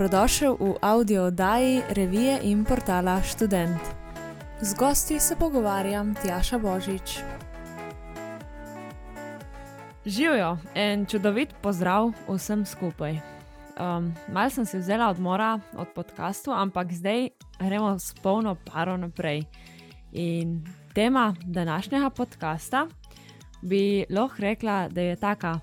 dobrodošel v audio oddaji revije in portala Student. Z gosti se pogovarjam Tjaša Božič. Živijo en čudovit pozdrav vsem skupaj. Um, Mal sem si vzela odmora od podkastu, ampak zdaj gremo s polno paro naprej. In tema današnjega podcasta bi lahko rekla, da je taka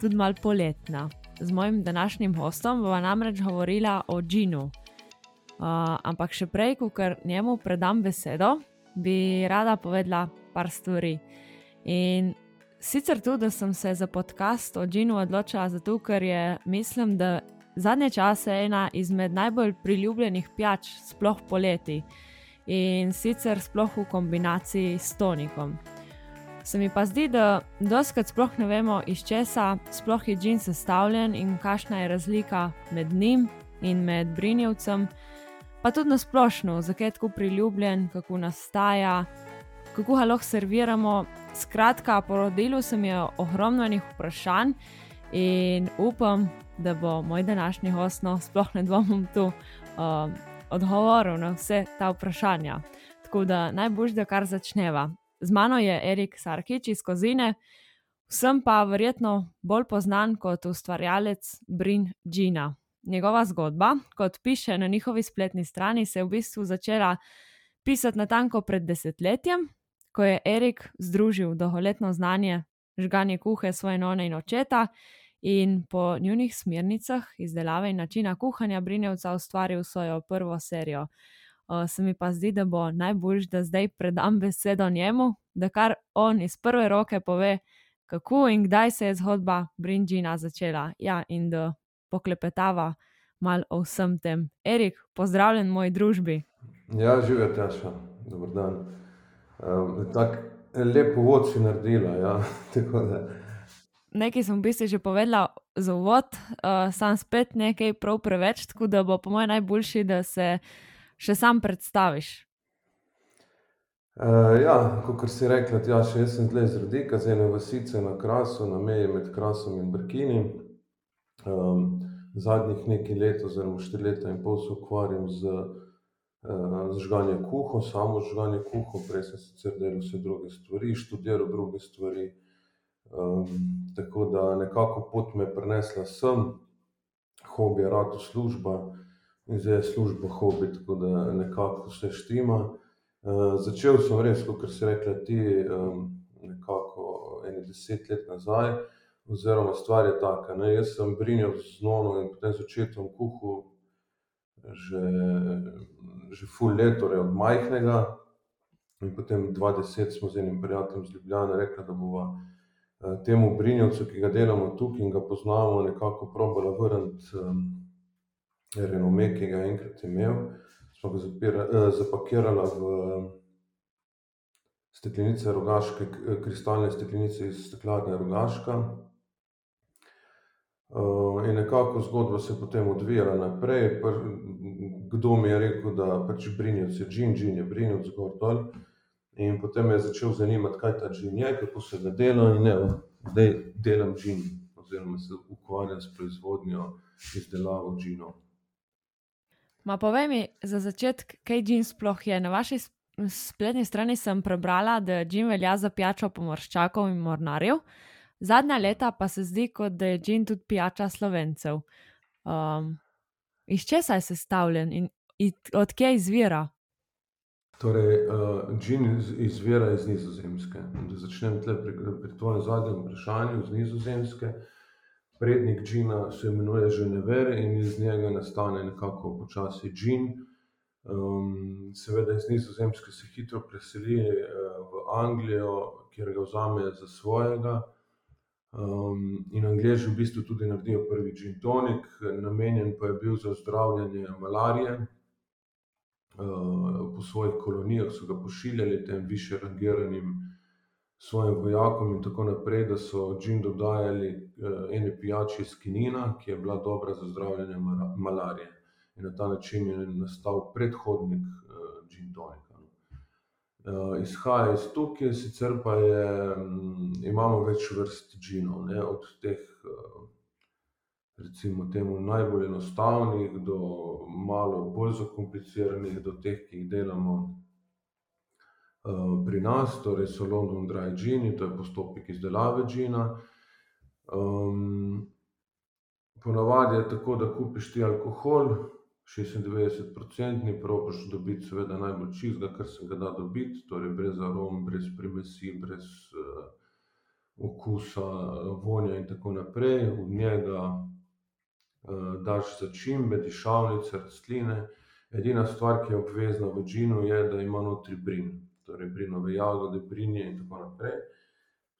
tudi mal poletna z mojim današnjim hostom bova namreč govorila o Džinu. Uh, ampak še prej, ko njemu predam besedo, bi rada povedala par stvari. In sicer tudi, da sem se za podcast o Džinu odločila zato, ker je mislim, da zadnje čase ena izmed najbolj priljubljenih pijač, sploh poleti. In sicer sploh v kombinaciji s tonikom. Se mi pa zdi, da doskrat sploh ne vemo, iz česa sploh je džin sestavljen in kakšna je razlika med njim in med brinjevcem, pa tudi na splošno, zakaj je tako priljubljen, kako nastaja, kako ga lahko serviramo. Skratka, porodilo se mi je ogromno njih vprašanj in upam, da bo moj današnji host, no, sploh ne dvomim tu, uh, odgovoril na vse ta vprašanja. Tako da najbolj, da kar začneva. Z mano je Erik Sarkič iz Kozine, vsem pa verjetno bolj znan kot ustvarjalec Brin Džina. Njegova zgodba, kot piše na njihovi spletni strani, se je v bistvu začela pisati na tanko pred desetletjem, ko je Erik združil dolgoletno znanje žganje kuhe svoje none in očeta in po njunih smernicah izdelave in načina kuhanja Brinjevca ustvaril svojo prvo serijo se mi pa zdi, da bo najboljš, da zdaj predam besedo njemu, da kar on iz prve roke pove, kako in kdaj se je zgodba Brinjina začela. Ja, in da poklepetava malo o vsem tem. Erik, pozdravljen v moji družbi. Ja, živijo teša, dober dan. Um, Tako lep uvod si naredila. Ja. Nekaj sem v bistvu že povedala za uvod, uh, sam spet nekaj prav preveč, tako da bo po mojem najboljši, da se še sam predstaviš? Uh, ja, kot si rekla, ja, še jaz sem tle iz Rodika, z ene vasice na Krasu, na meji med Krasom in Brkini. Um, zadnjih nekaj let, oziroma štiri leta in pol, se ukvarjam z, uh, z žganjem kuho, samo žganje kuho, prej sem sicer delal vse druge stvari, študiral druge stvari. Um, tako da nekako pot me je prenesla sem, hobi, rado služba in zdaj je služba hobi, tako da nekako vse štima. Uh, začel sem res, kot si rekla, ti um, nekako ene deset let nazaj, oziroma stvar je taka. Ne? Jaz sem brinil z nono in potem z očetom kuhu že, že full let, torej od majhnega. In potem 20 smo z enim prijateljem z Ljubljana rekli, da bomo uh, temu brinjevcu, ki ga delamo tukaj in ga poznamo, nekako probala vrniti. Um, renome, ki ga je enkrat imel, smo ga zapira, eh, zapakirali v steklenice rogaške, kristalne steklenice iz steklarne rogaška. Uh, in nekako zgodba se je potem odvijala naprej. Pr, kdo mi je rekel, da pač brinjec je džin, džin je brinjec, zgor dol. In potem me je začel zanimati, kaj ta džin je, kako se ga dela. In ne, zdaj delam džin, oziroma se ukvarjam s proizvodnjo izdelavo džinov. Ma povej mi za začetek, kaj džin sploh je. Na vaši spletni strani sem prebrala, da džin velja za pijačo pomorščakov in mornarjev, zadnja leta pa se zdi, kot da je džin tudi pijača slovencev. Um, iz česa je sestavljen in odkje izvira? Torej, uh, džin izvira iz Nizozemske. Da začnem pri, pri tvojem zadnjem vprašanju z Nizozemske. Uh, prednik džina se imenuje Ženever in iz njega nastane nekako počasi džin. Um, seveda iz Nizozemske se hitro preseli uh, v Anglijo, kjer ga vzamejo za svojega. Um, in Angliji v bistvu tudi naredijo prvi džin tonik, namenjen pa je bil za zdravljenje malarije. Uh, po svojih kolonijah so ga pošiljali tem više rangiranim svojim vojakom in tako naprej, da so džin dodajali uh, ene pijače iz kinina, ki je bila dobra za zdravljenje malarije. In na ta način je nastal predhodnik džin tonika. Uh, izhaja iz tukaj, sicer pa je, um, imamo več vrst džinov, ne, od teh uh, recimo temu najbolj enostavnih, do malo bolj zakompliciranih, do teh, ki jih delamo pri nas, torej so London Dry Gini, to je postopek izdelave džina. Um, ponavadi je tako, da kupiš ti alkohol, 96-odstotni, probiš dobiti, seveda, najbolj čistega, kar se ga da dobiti, torej brez arom, brez primesi, brez uh, okusa, vonja in tako naprej. V njega uh, daš začimbe, dišavnice, rastline. Edina stvar, ki je obvezna v džinu, je, da ima notri brin, torej brinove jagode, brinje in tako naprej.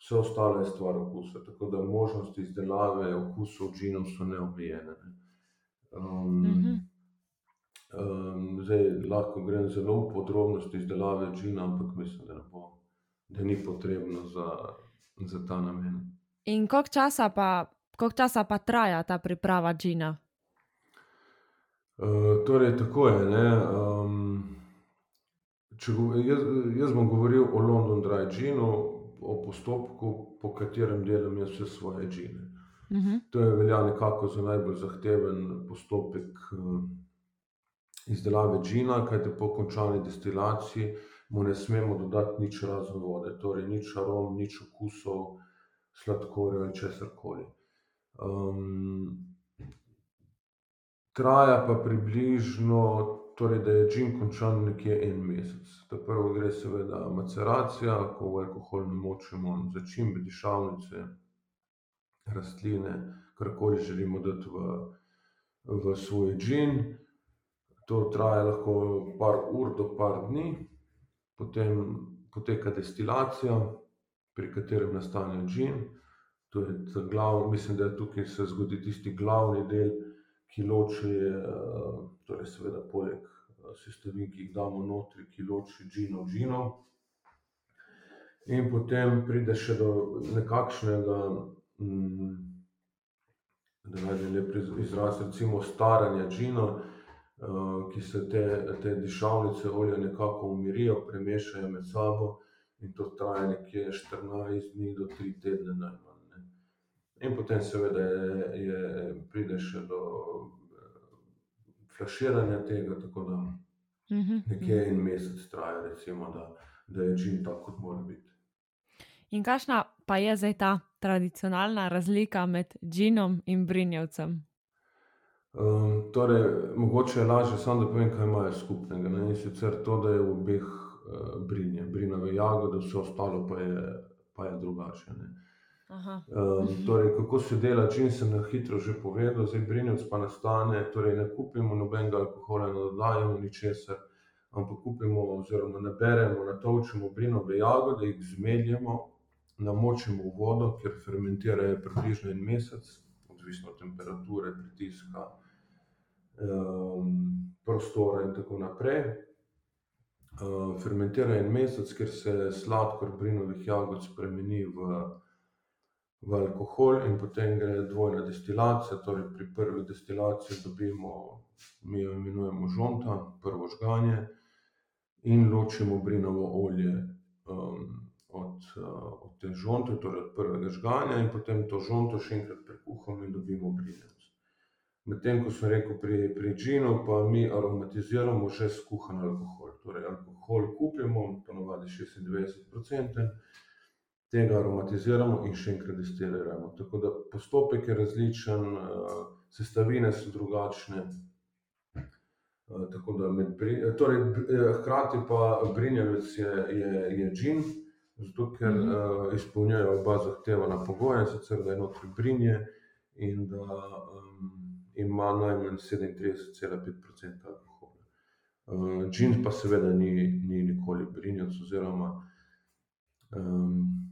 Vse ostalo je stvar okusa, tako da možnosti izdelave okusov džinov so neomejene. Ne. Um, mm -hmm. Um, zdaj lahko grem zelo v podrobnosti izdelave džina, ampak mislim, da, bo, da ni potrebno za, za ta namen. In koliko časa, koliko časa pa traja ta priprava džina? Uh, torej, tako je. Um, go, jaz, jaz bom govoril o London Dry Ginu, o postopku, po katerem delam jaz vse svoje džine. Uh mhm. -huh. To je velja nekako za najbolj zahteven postopek. Uh, izdelave džina, kajte po končani destilaciji mu ne smemo dodati nič razen vode, torej nič arom, nič okusov, sladkorja ali česar koli. Um, traja pa približno, torej da je džin končan nekje en mesec. Ta prvo gre seveda maceracija, ko v alkohol namočimo začimbe, dišavnice, rastline, karkoli želimo dati v, v svoj džin. To traja lahko par ur do par dni, potem poteka destilacija, pri katerem nastane džin. To glav, mislim, da je tukaj se zgodi tisti glavni del, ki loči, eh, torej seveda poleg eh, sestavin, ki jih damo notri, ki loči džin od džinov. In potem pride še do nekakšnega, mm, da najdem lep izraz, recimo staranja džina, Eh, ki se te, te dišavnice olja nekako umirijo, premešajo med sabo in to traja nekje 14 dni do 3 tedne najmanj. Ne. In potem seveda je, je, pride še do flaširanja tega, tako da mhm, nekje en mesec traja, recimo, da, da je čim tako, kot mora biti. In kakšna pa je zdaj ta tradicionalna razlika med džinom in brinjevcem? Um, torej, mogoče je lažje samo, da povem, kaj imajo skupnega. Ne? In sicer to, da je v obeh uh, brinje, brinove jagode, vse ostalo pa je, pa je drugače. Um, torej, kako se dela, čim sem na hitro že povedal, zdaj brinjevc pa nastane, torej ne kupimo nobenega alkohola, ne dodajamo ničesar, ampak kupimo oziroma naberemo, natovčemo brinove jagode, jih zmeljemo, namočimo v vodo, ker fermentirajo približno en mesec, odvisno od temperature, pritiska, um, prostora in tako naprej. Uh, fermentira en mesec, ker se sladkor brinovih jagod spremeni v, v alkohol, in potem gre dvojna destilacija. Torej, pri prvi destilaciji dobimo, mi jo imenujemo žonta, prvo žganje, in ločimo brinovo olje um, od, uh, od te žonte, torej od prvega žganja, in potem to žonto še enkrat prekuhamo in dobimo brinec. Medtem ko sem rekel pri, pri džinu, pa mi aromatiziramo že skuhan alkohol. Torej, alkohol kupimo, ponovadi 96%, tega aromatiziramo in še enkrat destiliramo. Tako da postopek je različen, uh, sestavine so drugačne. Uh, med, torej, hkrati pa brinjevec je, je, je džin, zato ker mm -hmm. uh, izpolnjuje oba zahtevana pogoja, sicer da je notri brinje in da um, ima najmanj 37,5% alkohola. Uh, džin pa seveda ni, ni nikoli brinjevc, oziroma um,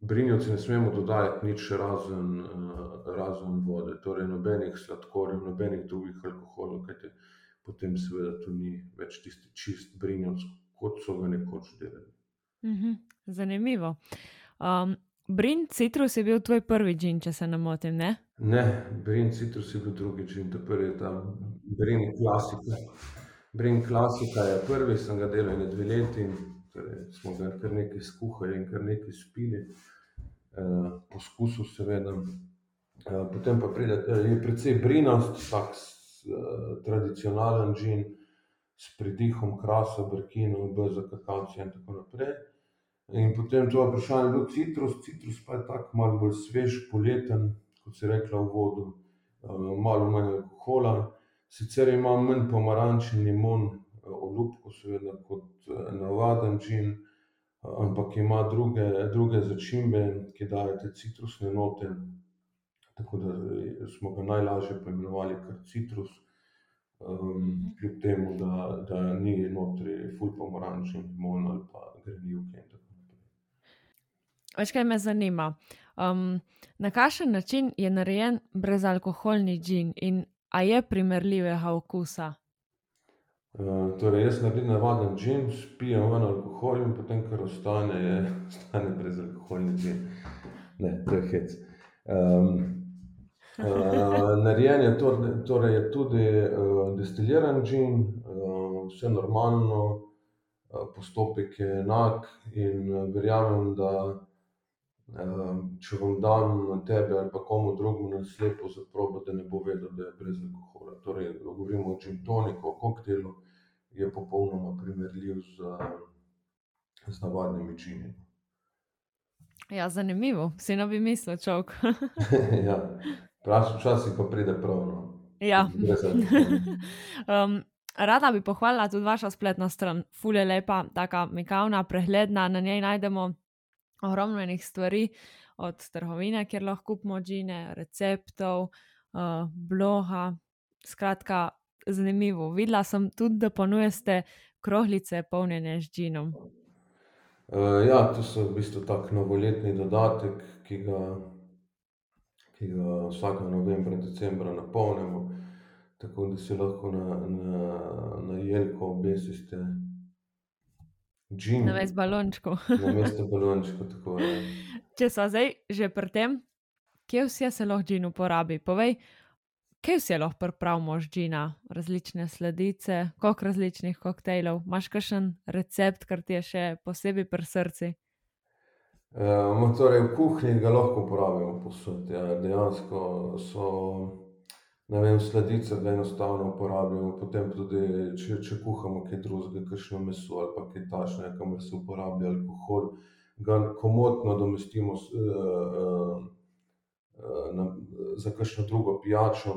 brinjevci ne smemo dodajati nič razen, uh, razen vode, torej nobenih sladkorjev, nobenih drugih alkoholov, kajte potem seveda to ni več tisti čist brinjevc, kot so ga nekoč delali. Mhm, zanimivo. Um, Brin Citrus je bil tvoj prvi džin, če se ne motim. Ne, ne Brin Citrus je bil drugi džin, to prvi je ta Brin Klasika. Brin Klasika je prvi, sem ga delal ne dve leti, torej smo ga kar nekaj skuhali in kar nekaj spili, uh, poskusil seveda. potem pa pride, je precej brinast, tak tradicionalen džin s pridihom krasa, brkinov, beza, kakavca in tako naprej. In potem to vprašanje je bil citrus, citrus pa je tako malo bolj svež, poleten, kot si rekla v uvodu, malo manj alkohola. Sicer ima manj pomaranč in limon, olupkov seveda kot navaden gin, ampak ima druge, druge začimbe, ki dajo te citrusne note. Tako da smo ga najlažje poimenovali kar citrus. kljub temu, da, da ni notri ful pomaranč in limona ali pa grenivke in tako naprej. Veš, kaj me zanima? na kakšen način je narejen brezalkoholni gin in a je primerljivega okusa? Torej jaz naredim navaden gin, spijem ven alkohol in potem, kar ostane, je, ostane brezalkoholni gin. Ne, to je hec. narejen je torej je tudi, destiliran gin, vse normalno, postopek je enak in verjamem, da, če vam dam tebi ali pa komu drugemu na slepo za probati, da ne bo vedel, da je brez alkohola. Torej govorimo o gin toniku, o koktajlu, je popolnoma primerljiv z, z navadnimi gini. Ja, zanimivo, si ne bi mislil, človek. Ja. včasih pa pride prav, no. Ja. Alkohola. rada bi pohvalila tudi vašo spletno stran, ful je lepa, taka mikavna, pregledna, na njej najdemo ogromno enih stvari, od trgovine, kjer lahko kupimo gine, receptov, bloga, skratka, zanimivo. Videla sem tudi, da ponujate kroglice, polnjene z ginom. ja, to so v bistvu tak novoletni dodatek, ki ga, ki ga vsakega novembra, decembra napolnimo. Tako da si lahko na, na, na jelko obesite gin. Namesto balončkov. Namesto balončkov, tako je. Če sva zdaj že pri tem, kje vse se lahko gin uporabi, povej, kaj vse lahko pripravimo iz gina? Različne sladice, koliko različnih koktajlov, imaš kakšen recept, kar ti je še posebej pri srcu? no, torej v kuhinji ga lahko uporabimo povsod, ja, dejansko so, ne vem, sladice ga enostavno uporabimo, potem tudi, če, če kuhamo kaj drugega, kakšno meso ali pa kaj takšnega, kamor se uporablja alkohol, ga komot nadomestimo s, za kakšno drugo pijačo.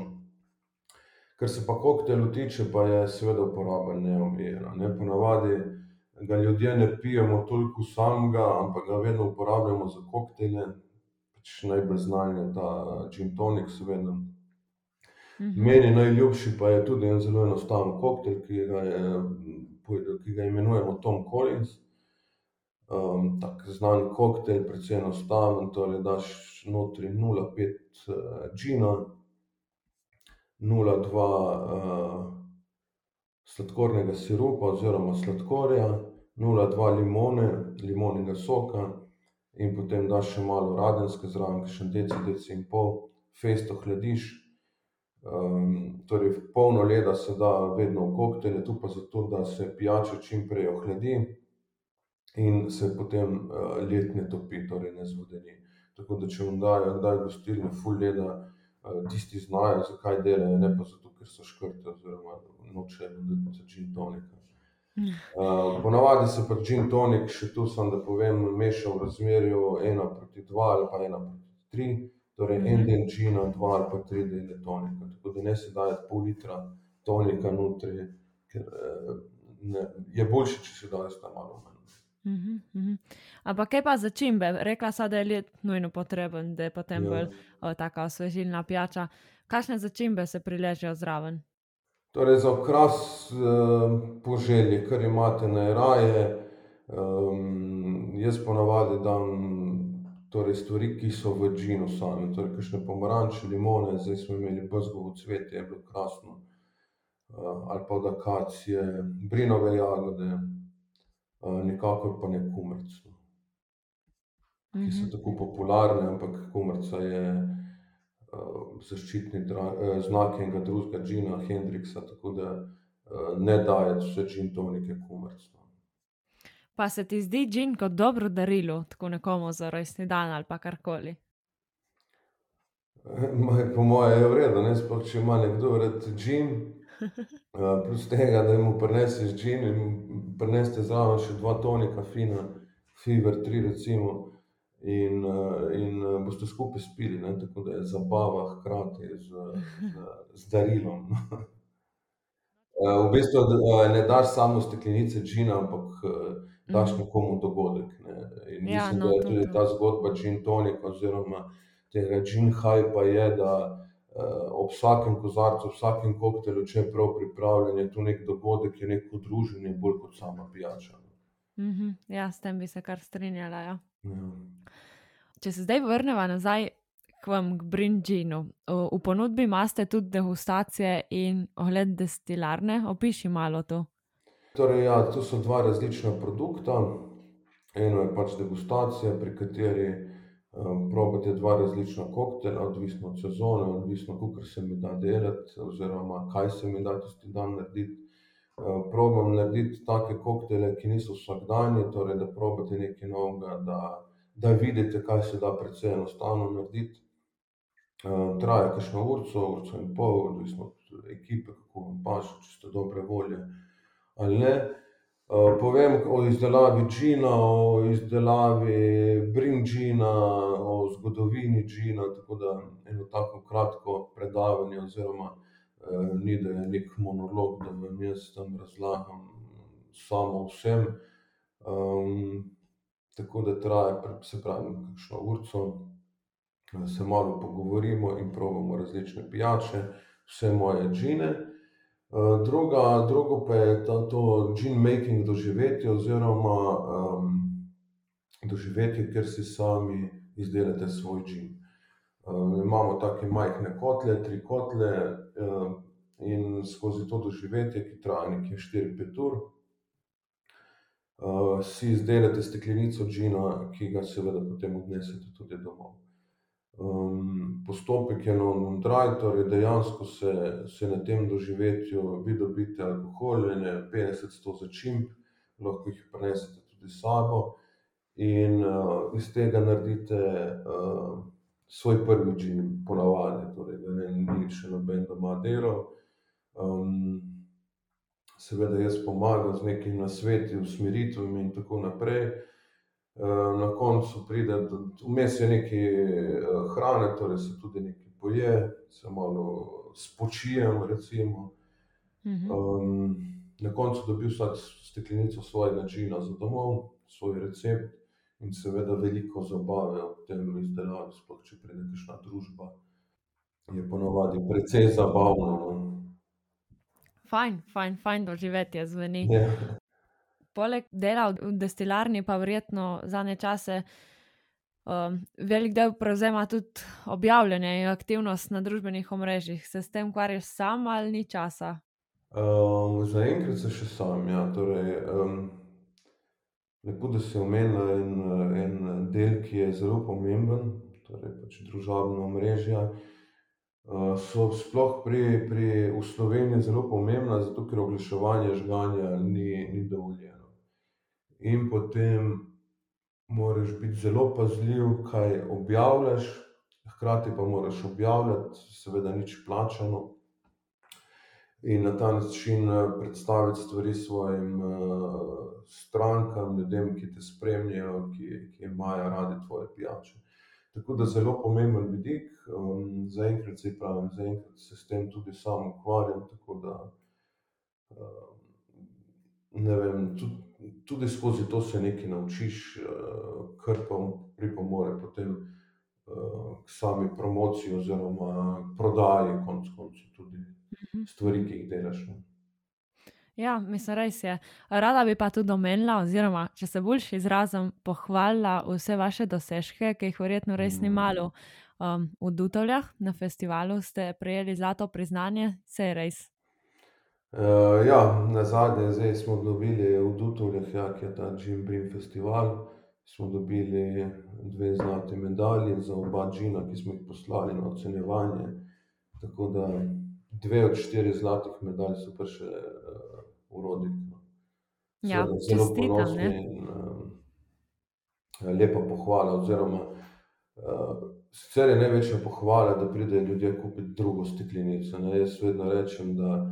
Kar se pa koktajlov tiče, pa je seveda uporaba neomejena, ne, ponavadi ga ljudje ne pijemo toliko samega, ampak ga vedno uporabljamo za koktajle. Pač najbolj znan je ta gin tonik, seveda. Meni najljubši pa je tudi en zelo enostaven koktajl, ki ga je, ki ga imenujemo Tom Collins. tak znan koktajl, precej enostaven, torej daš notri nula pet, gina, nula dva, sladkornega sirupa oziroma sladkorja, nula dva limone, limoninega soka in potem daš še malo radenske zraven, kakšen deci, deci in pol. Fejst ohladiš. torej polno leda se da vedno v koktajle, to pa zato, da se pijača čim prej ohladi in se potem, led ne topi, torej ne zvodeni. Tako da če vam dajo kdaj v gostilni ful leda, tisti znajo, zakaj delajo, ne pa zato, ker so škrti oziroma nočejo dati za gin tonika. po navadi se pa gin tonik, še to samo da povem, meša v razmerju ena proti dva ali pa ena proti tri. Torej en del gina, dva ali pa tri dele tonika, tako da ne si dajati pol litra tonika notri, ker, ne, je boljše, če si date malo manj. Ampak kaj pa začimbe? Rekla sva, da je led nujno potreben, da je potem bolj, taka osvežilna pijača. Kakšne začimbe se priležejo zraven? Torej za okras, po želji, kar imate najraje. jaz po navadi dam torej stvari, ki so v ginu samem, torej kakšne pomaranče, limone, zdaj smo imeli bezgovo cvetje, je bilo krasno. ali pa od akacije, brinove jagode, nikakor pa ne kumaric, no. Ki so tako popularne, ampak kumarica je, zaščitni znak enega drugega gina, Hendrixa, tako da, ne dajati v gin tonike kumaric, no. Pa se ti zdi gin kot dobro darilo tako nekomu za rojstni dan ali pa karkoli? Po mojem je v redu, ne sploh če ima nekdo rad gin. Plus tega, da mu prineseš gin in prinesete zraven še dva tonika fina, Fever tri recimo. In, in boste skupaj spili, ne, tako da je zabava hkrati z, z darilom. v bistvu, ne daš samo steklenice gina, ampak, daš nekomu dogodek, ne. In mislim, da je tudi ta zgodba gin tonika oziroma tega gin hypa je, da, ob vsakem kozarcu, ob vsakem koktajlu, če je prav pripravljen, je to neki dogodek, je neko druženje bolj kot sama pijača. ja, s tem bi se kar strinjala, ja. Ja. Če se zdaj vrneva nazaj k vam, k Brin ginu. v ponudbi imate tudi degustacije in ogled destilarne, opiši malo to. Torej, ja, to so dva različna produkta. Eno je pač degustacija, pri kateri, probate dva različna koktajla, odvisno od sezone, odvisno, kakor se mi da delati oziroma kaj se mi da tisti dan narediti. probam narediti take koktajle, ki niso vsakdanji, torej da probate nekaj novega, da, da vidite, kaj se da precej enostavno narediti. traja kakšno urico, urico in pol, odvisno od ekipe, kako vam paše, če ste dobre volje ali ne. Povem o izdelavi gina, o izdelavi Brin gina, o zgodovini gina, tako da eno tako kratko predavanje oziroma, ni, da je neki monolog, da vam jaz tam razlagam samo vsem. tako da traja, saj pravim, kakšno urico. Se malo pogovorimo in probamo različne pijače, vse moje gine. Druga, drugo pa je to gin making doživetje oziroma, doživetje, kjer si sami izdelate svoj gin. imamo take majhne kotle, tri kotle, in skozi to doživetje, ki traja nekje štiri, pet ur, si izdelate steklenico gina, ki ga seveda potem odnesete tudi domov. Postopek je non dry, torej dejansko se, se na tem doživetju vi dobite alkohol, petdeset, sto začimb, lahko jih prinesete tudi s sabo. In, iz tega naredite, svoj prvi gin, po navadi, torej ga ni še noben doma delal. seveda jaz pomagam z nekimi nasveti, usmeritvami in tako naprej. Na koncu pride vmes je nekaj, hrane, torej se tudi nekaj poje, se malo spočijem, recimo. na koncu dobi vsak steklenico svojega gina za domov, svoj recept in seveda veliko zabave ob tem izdelavi, sploh če pride kakšna družba. Je po navadi precej zabavno, no. Fajn, fajn, fajn doživetje zveni. Ja. Poleg dela v destilarni pa verjetno zadnje čase, velik del prevzema tudi objavljanje in aktivnost na družbenih omrežjih. Se s tem ukvarjaš sam ali ni časa? zaenkrat se še sam, ja, torej, lepo, da si omenila en, en del, ki je zelo pomemben, torej pač družabna omrežja. so sploh pri, pri, v Sloveniji zelo pomembna, zato ker oglaševanje žganja ni, ni dovoljeno. In potem moraš biti zelo pazljiv, kaj objavljaš, hkrati pa moraš objavljati, seveda nič plačano. In na ta način, predstaviti stvari svojim, strankam, ljudem, ki te spremljajo, ki, ki imajo radi tvoje pijače. Tako da zelo pomemben vidik, zaenkrat, saj pravim, zaenkrat se s tem tudi sam ukvarjam, tako da, ne vem, tudi, tudi skozi to se nekaj naučiš, kar pa pripomore potem, k sami promociji oziroma prodaji konec koncev tudi stvari, ki jih delaš, no. Ja, mislim, res je. Rada bi pa tudi omenila, oziroma če se boljše izrazim, pohvalila vse vaše dosežke, ki jih verjetno res ni malo. v Dutovljah na festivalu ste prejeli zlato priznanje, saj res? Ja, nazadnje zdaj smo dobili v Dutovljah, ja, ke je ta Gin Brin festival, smo dobili dve zlati medalji za oba gina, ki smo jih poslali na ocenjevanje. Tako da dve od štirih zlatih medalj so prišle, v Rodnik, no. Ja, Zelo čestitam, ne. ponosni in, lepa pohvala oziroma, Sicer je največja pohvala, da pridejo ljudje kupiti drugo steklenico. Ne? Jaz vedno rečem, da uh,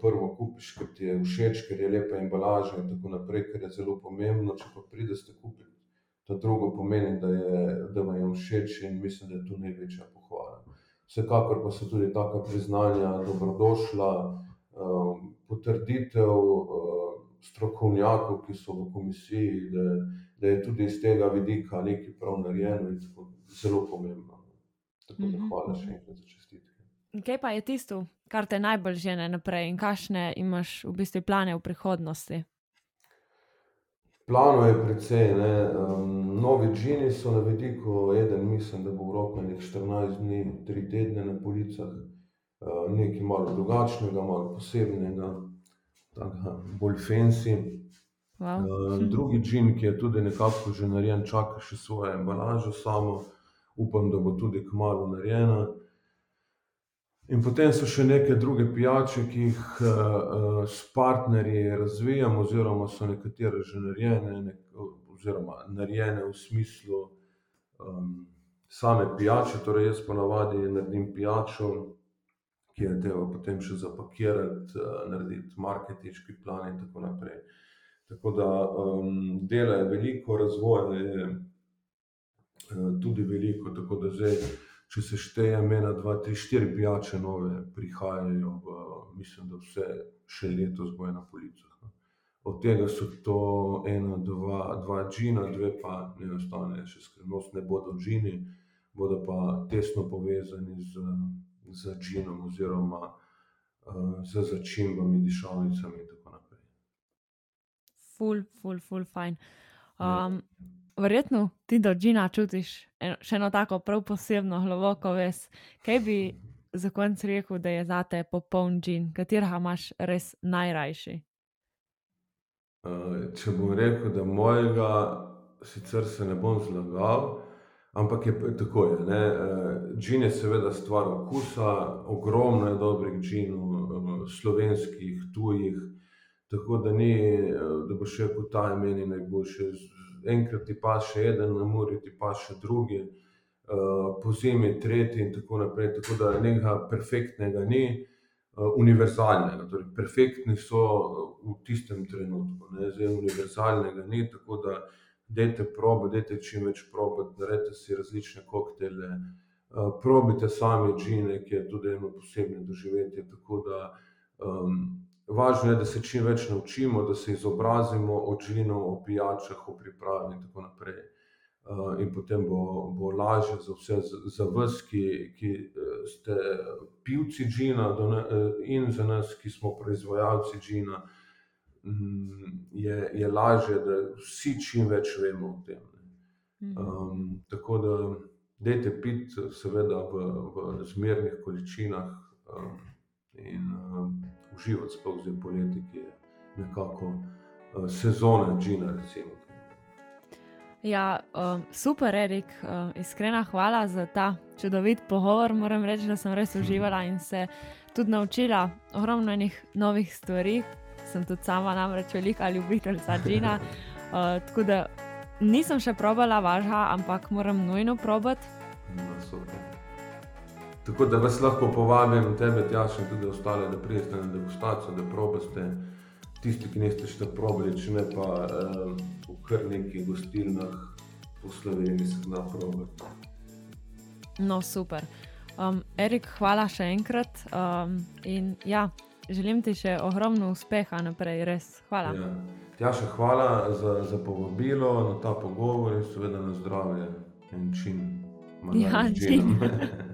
prvo kupiš, ker ti je všeč, ker je lepa embalaža in tako naprej, ker je zelo pomembno. Če pa prideš kupiti to drugo, pomeni, da, je, da vam je všeč in mislim, da je to največja pohvala. Vsekakor pa so tudi taka priznanja dobrodošla, uh, potrditev. Uh, Strokovnjakov, ki so v komisiji, da, da je tudi iz tega vidika nekaj prav narejeno, in tako zelo pomembno. Tako da mhm, hvala še enkrat za čestitke. Kaj pa je tisto, kar te najbolj žene naprej in kakšne imaš v bistvu plane v prihodnosti? Plano je precej. Um, novi džini so na vidiku, eden mislim, da bo v roku nekaj 14 dni, 3 tedne na policah, uh, nekaj malo drugačnega, malo posebnega, tako bolj fancy. Wow. Uh, drugi džin, ki je tudi nekako že narejen, čaka še svojo embalažo samo upam, da bo tudi kmalo narejena. In potem so še neke druge pijače, ki jih uh, s partnerji razvijamo, oziroma so nekatere že narejene, nek, oziroma narejene v smislu um, same pijače. Torej, jaz ponavadi naredim pijačo, ki je treba potem še zapakirati, uh, narediti marketinški plan in tako naprej. Tako da um, dela je veliko, razvoja je. Eh, tudi veliko. Tako da zdaj, če se šteje, ena, dva, tri, štiri pijače nove prihajajo, v, mislim, da vse še letos bojo na policah. No. Od tega so to ena, dva, dva džina, dve pa ne ostane še skrivnost, ne bodo džini, bodo pa tesno povezani z, z džinom oziroma z začimbami, dišavnicami in tako naprej. Ful, ful, ful, fajn. Um, ja verjetno ti do Džina čutiš eno, še eno tako prav posebno, globoko ves. Kaj bi za konec rekel, da je za te popoln Džin, katerega imaš res najrajši? Uh, če bom rekel, da mojega, sicer se ne bom zlagal, ampak je tako. Je, uh, džin je seveda stvar okusa, ogromno je dobrih džinov, uh, slovenskih, tujih. Tako da ni, da bo še kot ta imeni najboljše enkrat ti pa še en, na morju ti pa še drugi, uh, po zimi tretji in tako naprej. Tako da nekega perfektnega ni, uh, univerzalnega. Torej, perfektni so v tistem trenutku, ne? zdaj univerzalnega ni. Tako da dajte probe, dajte čim več probe, naredite si različne koktele. Uh, probite sami džine, ki je tudi eno posebno doživetje. Tako da um, Važno je, da se čim več naučimo, da se izobrazimo o džinu, o pijačah, o pripravi in tako naprej. Uh, in potem bo, bo lažje za vse, za vas, ki, ki eh, ste pivci džina, ne, eh, in za nas, ki smo proizvajalci džina, um, je, je lažje, da vsi čim več vemo o tem. Um, tako da, dajte piti, seveda, v, v zmernih količinah. Um, in um, uživati, sploh zdaj poleti, ki je nekako uh, sezona džina. Recimo. Ja, um, super, Erik, um, iskrena hvala za ta čudovit pogovor. Moram reči, da sem res uživala in se tudi naučila ogromno enih novih stvari. Sem tudi sama namreč velika ljubiteljica džina. Uh, tako da nisem še probala važa, ampak moram nujno probati. No, Tako da vas lahko povabim, tebe, Tjaš, in tudi ostale, da pridete na degustacijo, da probeste tisti, ki niste še probali, če ne pa uh, v kar nekih gostilnah po Sloveniji se da probati. No, super. Um, Erik, hvala še enkrat. Um, in ja, želim ti še ogromno uspeha naprej, res. Hvala. Ja. Tjaša, hvala za, za povabilo na ta pogovor in seveda na zdravje in čim manj. Ja, čim.